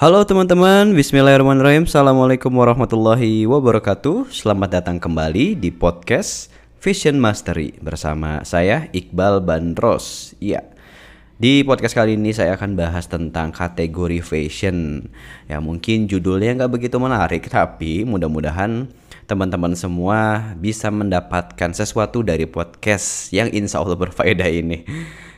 Halo teman-teman, Bismillahirrahmanirrahim. Assalamualaikum warahmatullahi wabarakatuh. Selamat datang kembali di podcast Fashion Mastery Bersama saya Iqbal Bandros. Ya, di podcast kali ini saya akan bahas tentang kategori fashion. Ya mungkin judulnya nggak begitu menarik Tapi mudah-mudahan teman-teman semua bisa mendapatkan sesuatu dari podcast yang insya Allah berfaedah ini.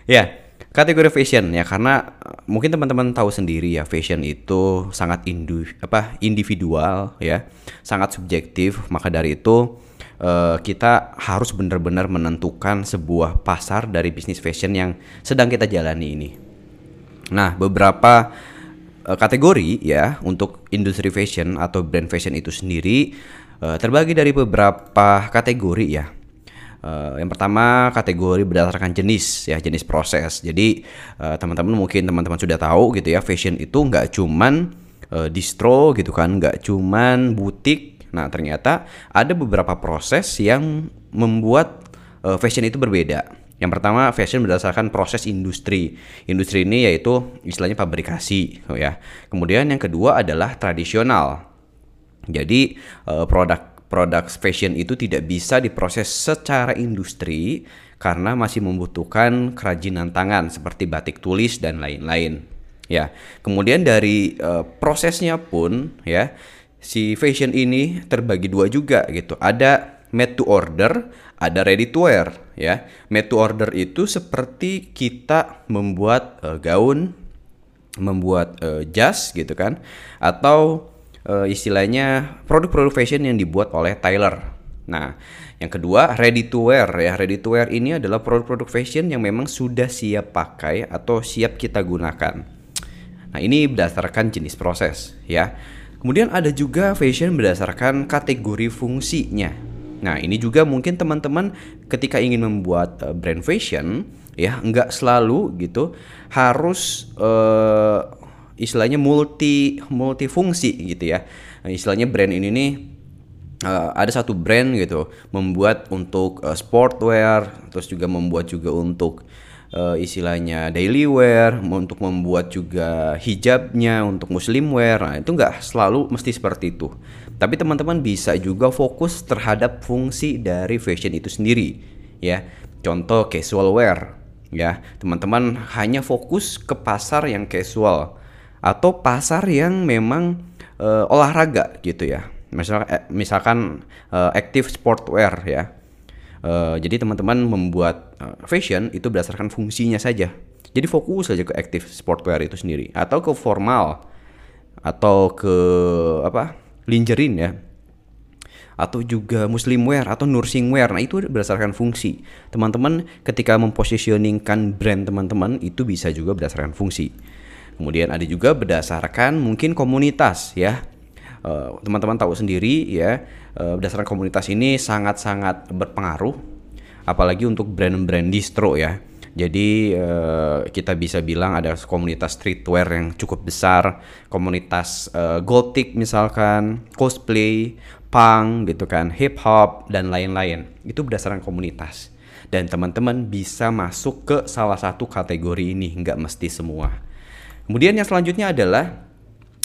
Ya, kategori fashion ya karena eh, mungkin teman-teman tahu sendiri ya fashion itu sangat indu apa individual ya sangat subjektif. Maka dari itu uh, kita harus benar-benar menentukan sebuah pasar dari bisnis fashion yang sedang kita jalani ini. Nah beberapa uh, kategori ya untuk industri fashion atau brand fashion itu sendiri uh, terbagi dari beberapa kategori ya Uh, yang pertama kategori berdasarkan jenis ya jenis proses. Jadi uh, teman-teman mungkin teman-teman sudah tahu gitu ya fashion itu nggak cuman uh, distro gitu kan, nggak cuman butik. Nah ternyata ada beberapa proses yang membuat uh, fashion itu berbeda. Yang pertama fashion berdasarkan proses industri. Industri ini yaitu istilahnya pabrikasi, oh ya. Kemudian yang kedua adalah tradisional. Jadi produk produk fashion itu tidak bisa diproses secara industri karena masih membutuhkan kerajinan tangan seperti batik tulis dan lain-lain. Ya, kemudian dari uh, prosesnya pun ya si fashion ini terbagi dua juga gitu. Ada made to order, ada ready to wear ya. Made to order itu seperti kita membuat uh, gaun, membuat uh, jas gitu kan atau uh, istilahnya produk-produk fashion yang dibuat oleh Tyler. Nah, yang kedua ready to wear ya. Ready to wear ini adalah produk-produk fashion yang memang sudah siap pakai atau siap kita gunakan. Nah, ini berdasarkan jenis proses ya. Kemudian ada juga fashion berdasarkan kategori fungsinya. Nah, ini juga mungkin teman-teman ketika ingin membuat uh, brand fashion ya, nggak selalu gitu harus uh, istilahnya multi multifungsi gitu ya. Nah, istilahnya brand ini nih uh, ada satu brand gitu membuat untuk uh, sportwear, terus juga membuat juga untuk uh, istilahnya daily wear, untuk membuat juga hijabnya untuk muslim wear. Nah, itu nggak selalu mesti seperti itu. Tapi teman-teman bisa juga fokus terhadap fungsi dari fashion itu sendiri, ya. Contoh casual wear, ya. Teman-teman hanya fokus ke pasar yang casual atau pasar yang memang uh, olahraga gitu ya. Misalkan, eh, misalkan uh, active sportwear ya. Uh, jadi teman-teman membuat uh, fashion itu berdasarkan fungsinya saja. Jadi fokus saja ke active sportwear itu sendiri atau ke formal atau ke apa lingerie ya atau juga muslim wear atau nursing wear. Nah, itu berdasarkan fungsi. Teman-teman ketika mempositioningkan brand teman-teman itu bisa juga berdasarkan fungsi. Kemudian ada juga berdasarkan mungkin komunitas ya. Eh, teman-teman tahu sendiri ya, uh, berdasarkan komunitas ini sangat-sangat berpengaruh apalagi untuk brand-brand distro ya. Jadi uh, kita bisa bilang ada komunitas streetwear yang cukup besar, komunitas gothic misalkan, cosplay, punk gitu kan, hip hop dan lain-lain. Itu berdasarkan komunitas. Dan teman-teman bisa masuk ke salah satu kategori ini, nggak mesti semua. Kemudian yang selanjutnya adalah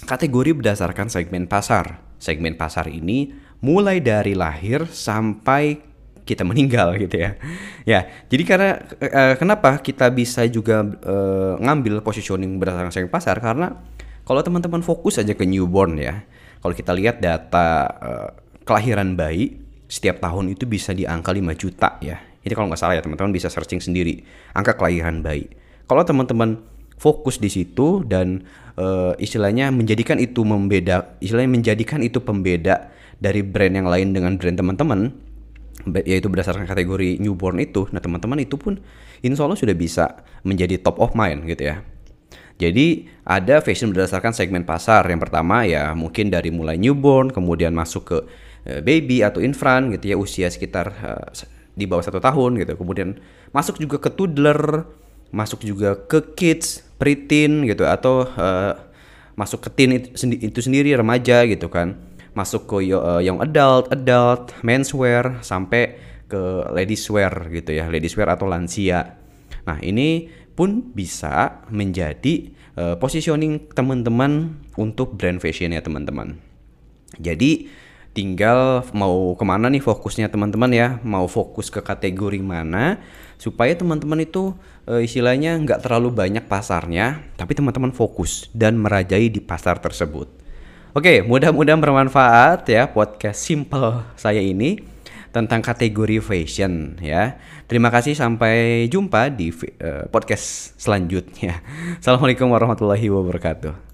kategori berdasarkan segmen pasar. Segmen pasar ini mulai dari lahir sampai kita meninggal gitu ya. Ya, jadi karena uh, kenapa kita bisa juga uh, ngambil positioning berdasarkan segmen pasar karena kalau teman-teman fokus aja ke newborn ya. Kalau kita lihat data uh, kelahiran bayi setiap tahun itu bisa di angka 5 juta ya. Ini kalau nggak salah ya teman-teman bisa searching sendiri angka kelahiran bayi. Kalau teman-teman fokus di situ dan uh, istilahnya menjadikan itu membeda istilahnya menjadikan itu pembeda dari brand yang lain dengan brand teman-teman yaitu berdasarkan kategori newborn itu. Nah teman-teman itu pun insya Allah sudah bisa menjadi top of mind gitu ya. Jadi ada fashion berdasarkan segmen pasar. Yang pertama ya mungkin dari mulai newborn kemudian masuk ke uh, baby atau infant gitu ya usia sekitar uh, di bawah satu tahun gitu. Kemudian masuk juga ke toddler masuk juga ke kids preteen gitu atau uh, masuk ke teen itu, itu sendiri remaja gitu kan. Masuk ke uh, young adult adult menswear sampai ke ladies wear gitu ya ladies wear atau lansia. Nah ini pun bisa menjadi uh, positioning teman-teman untuk brand fashion ya teman-teman. Jadi tinggal mau ke mana nih fokusnya teman-teman ya? Mau fokus ke kategori mana supaya teman-teman itu e, istilahnya nggak terlalu banyak pasarnya tapi teman-teman fokus dan merajai di pasar tersebut. Oke mudah-mudahan bermanfaat ya podcast simple saya ini tentang kategori fashion ya. Terima kasih sampai jumpa di uh, podcast selanjutnya. Assalamualaikum warahmatullahi wabarakatuh